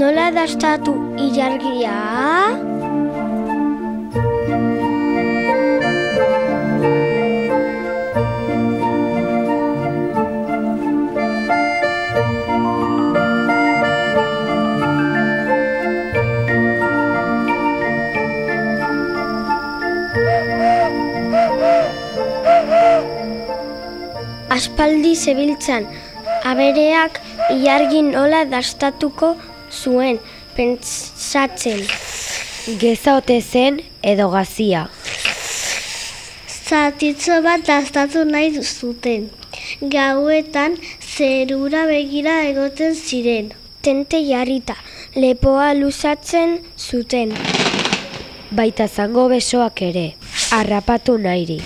Nola dastatu ilargia? Aspaldi zebiltzan, abereak ilargin nola dastatuko zuen, pentsatzen. Geza ote zen edo gazia. Zatitzo bat dastatu nahi zuten. Gauetan zerura begira egoten ziren. Tente jarrita, lepoa luzatzen zuten. Baita zango besoak ere, harrapatu nairi.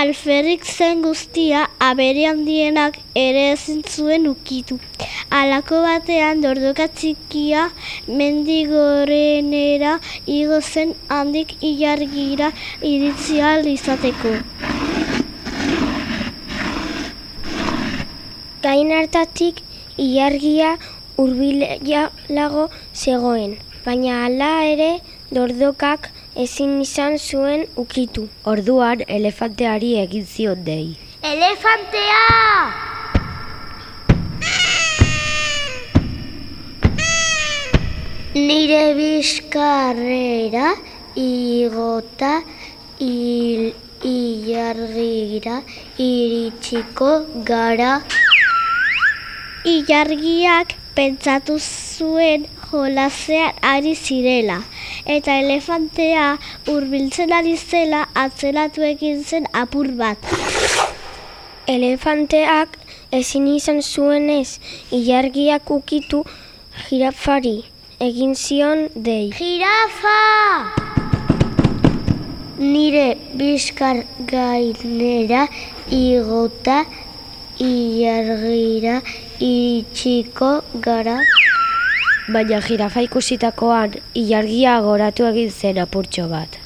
Alferrik zen guztia abere handienak ere ezin zuen ukitu. Alako batean dordoka txikia mendigorenera igo zen handik ilargira iritzi ahal izateko. Gain hartatik ilargia hurbilago zegoen, baina hala ere dordokak ezin izan zuen ukitu. Orduan elefanteari egin zion dei. Elefantea! Nire bizkarrera igota il, ilargira iritsiko gara. Ilargiak pentsatu zuen jolasean ari zirela, eta elefantea hurbiltzen ari zela atzelatu egin zen apur bat. Elefanteak ezin izan zuenez ilargiak ukitu jirafari egin zion dei. Jirafa! Nire bizkar gainera igota ilargira iritsiko gara. Baina jirafa ikusitakoan ilargia goratu egin zen apurtxo bat.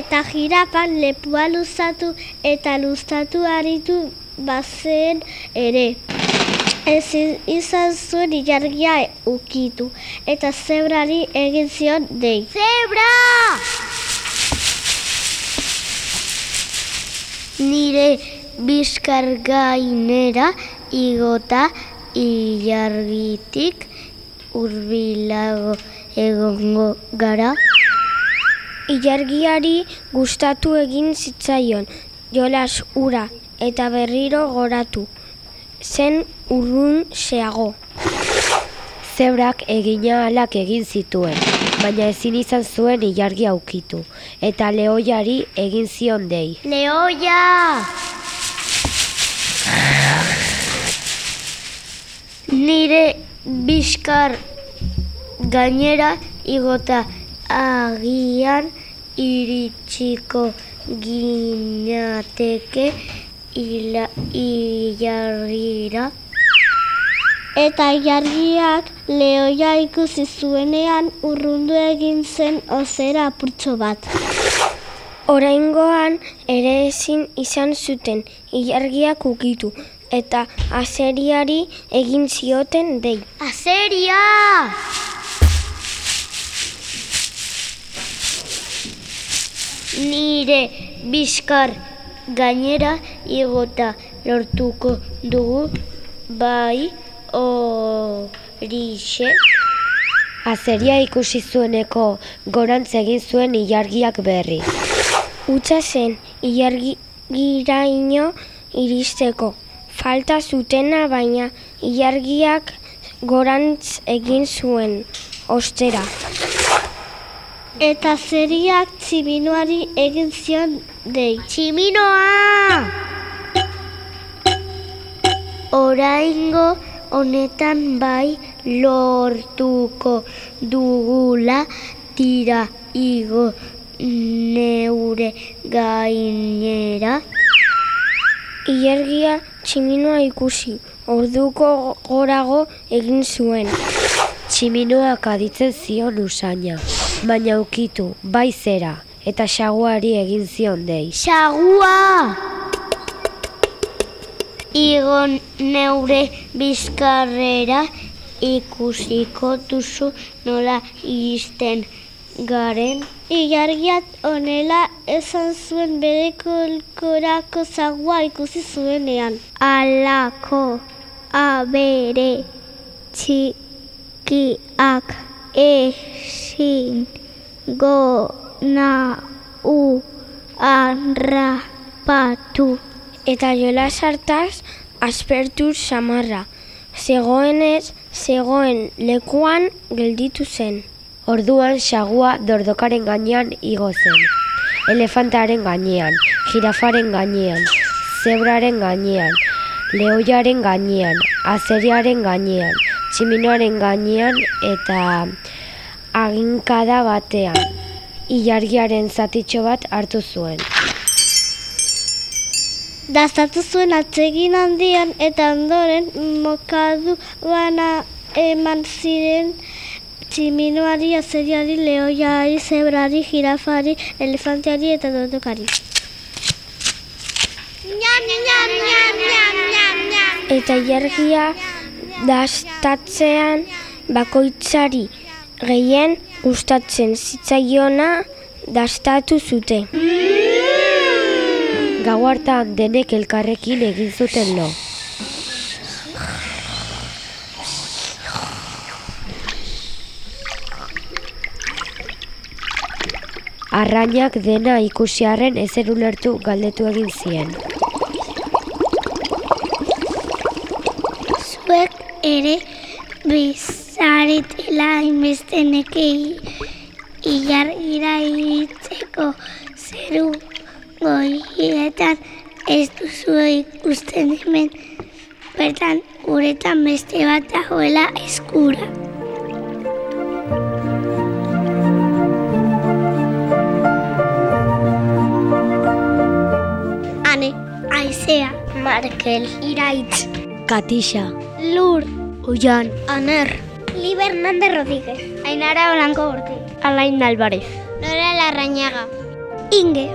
Eta jirapan lepua luzatu eta luztatu aritu bazen ere. Ez izan zuen ilargia ukitu eta zebrari egin zion dei. Zebra! Nire bizkar gainera igota ilargitik hurbilago egongo gara. Ilargiari gustatu egin zitzaion, jolas ura eta berriro goratu. Zen urrun zeago. Zebrak egina alak egin zituen, baina ezin izan zuen ilargia ukitu, eta lehoiari egin zion dei. Leoia! Nire bizkar gainera igota agian iritsiko ginateke ilargira. Eta ilargiak lehoia ikusi zuenean urrundu egin zen ozera apurtxo bat. Oraingoan ere ezin izan zuten ilargiak ukitu eta azeriari egin zioten dei. Azeria! Nire bizkar gainera igota lortuko dugu bai horixe. Azeria ikusi zueneko gorantz egin zuen ilargiak berri. Utsa zen ilargiraino iristeko. Falta zutena baina ilargiak gorantz egin zuen ostera. Eta zeriak tximinoari egin zion dei. Tximinoa! Oraingo honetan bai lortuko dugula tira igo neure gainera. Ilargia tximinoa ikusi, orduko gorago egin zuen. Tximinoak aditzen zion usaina, baina ukitu, bai zera, eta xaguari egin zion dei. Xagua! Igo neure bizkarrera ikusiko duzu nola iristen garen. Ilargiat onela esan zuen bere kolkorako zagua ikusi zuenean. Alako abere txikiak ezin gona u arrapatu. Eta jola sartaz, aspertu samarra. Zegoenez, zegoen lekuan gelditu zen. Orduan sagua dordokaren gainean igo zen. Elefantaren gainean, jirafaren gainean, zebraren gainean, lehoiaren gainean, azeriaren gainean, tximinoaren gainean eta aginkada batean. Ilargiaren zatitxo bat hartu zuen. Dastatu zuen atsegin handian eta ondoren mokadu bana eman ziren tximinoari, azeriari, lehoiari, zebrari, jirafari, elefanteari eta dodokari. Eta ilargia dastatzean bakoitzari gehien gustatzen zitzaiona dastatu zute. Gau hartan denek elkarrekin egin zuten lo. Arrainak dena ikusiarren ezer ulertu galdetu egin zien. Zuek ere bizaretela inbeste nekei ilargira iritzeko zeru goietan ez duzu ikusten hemen bertan uretan beste bat dagoela eskura. Ane, Aizea, Markel, Iraitz, Katixa, Lur, Oian, Aner, Liber Hernández Rodríguez, Ainara Blanco Ortiz, Alain Álvarez. Nora Larrañaga, Inge,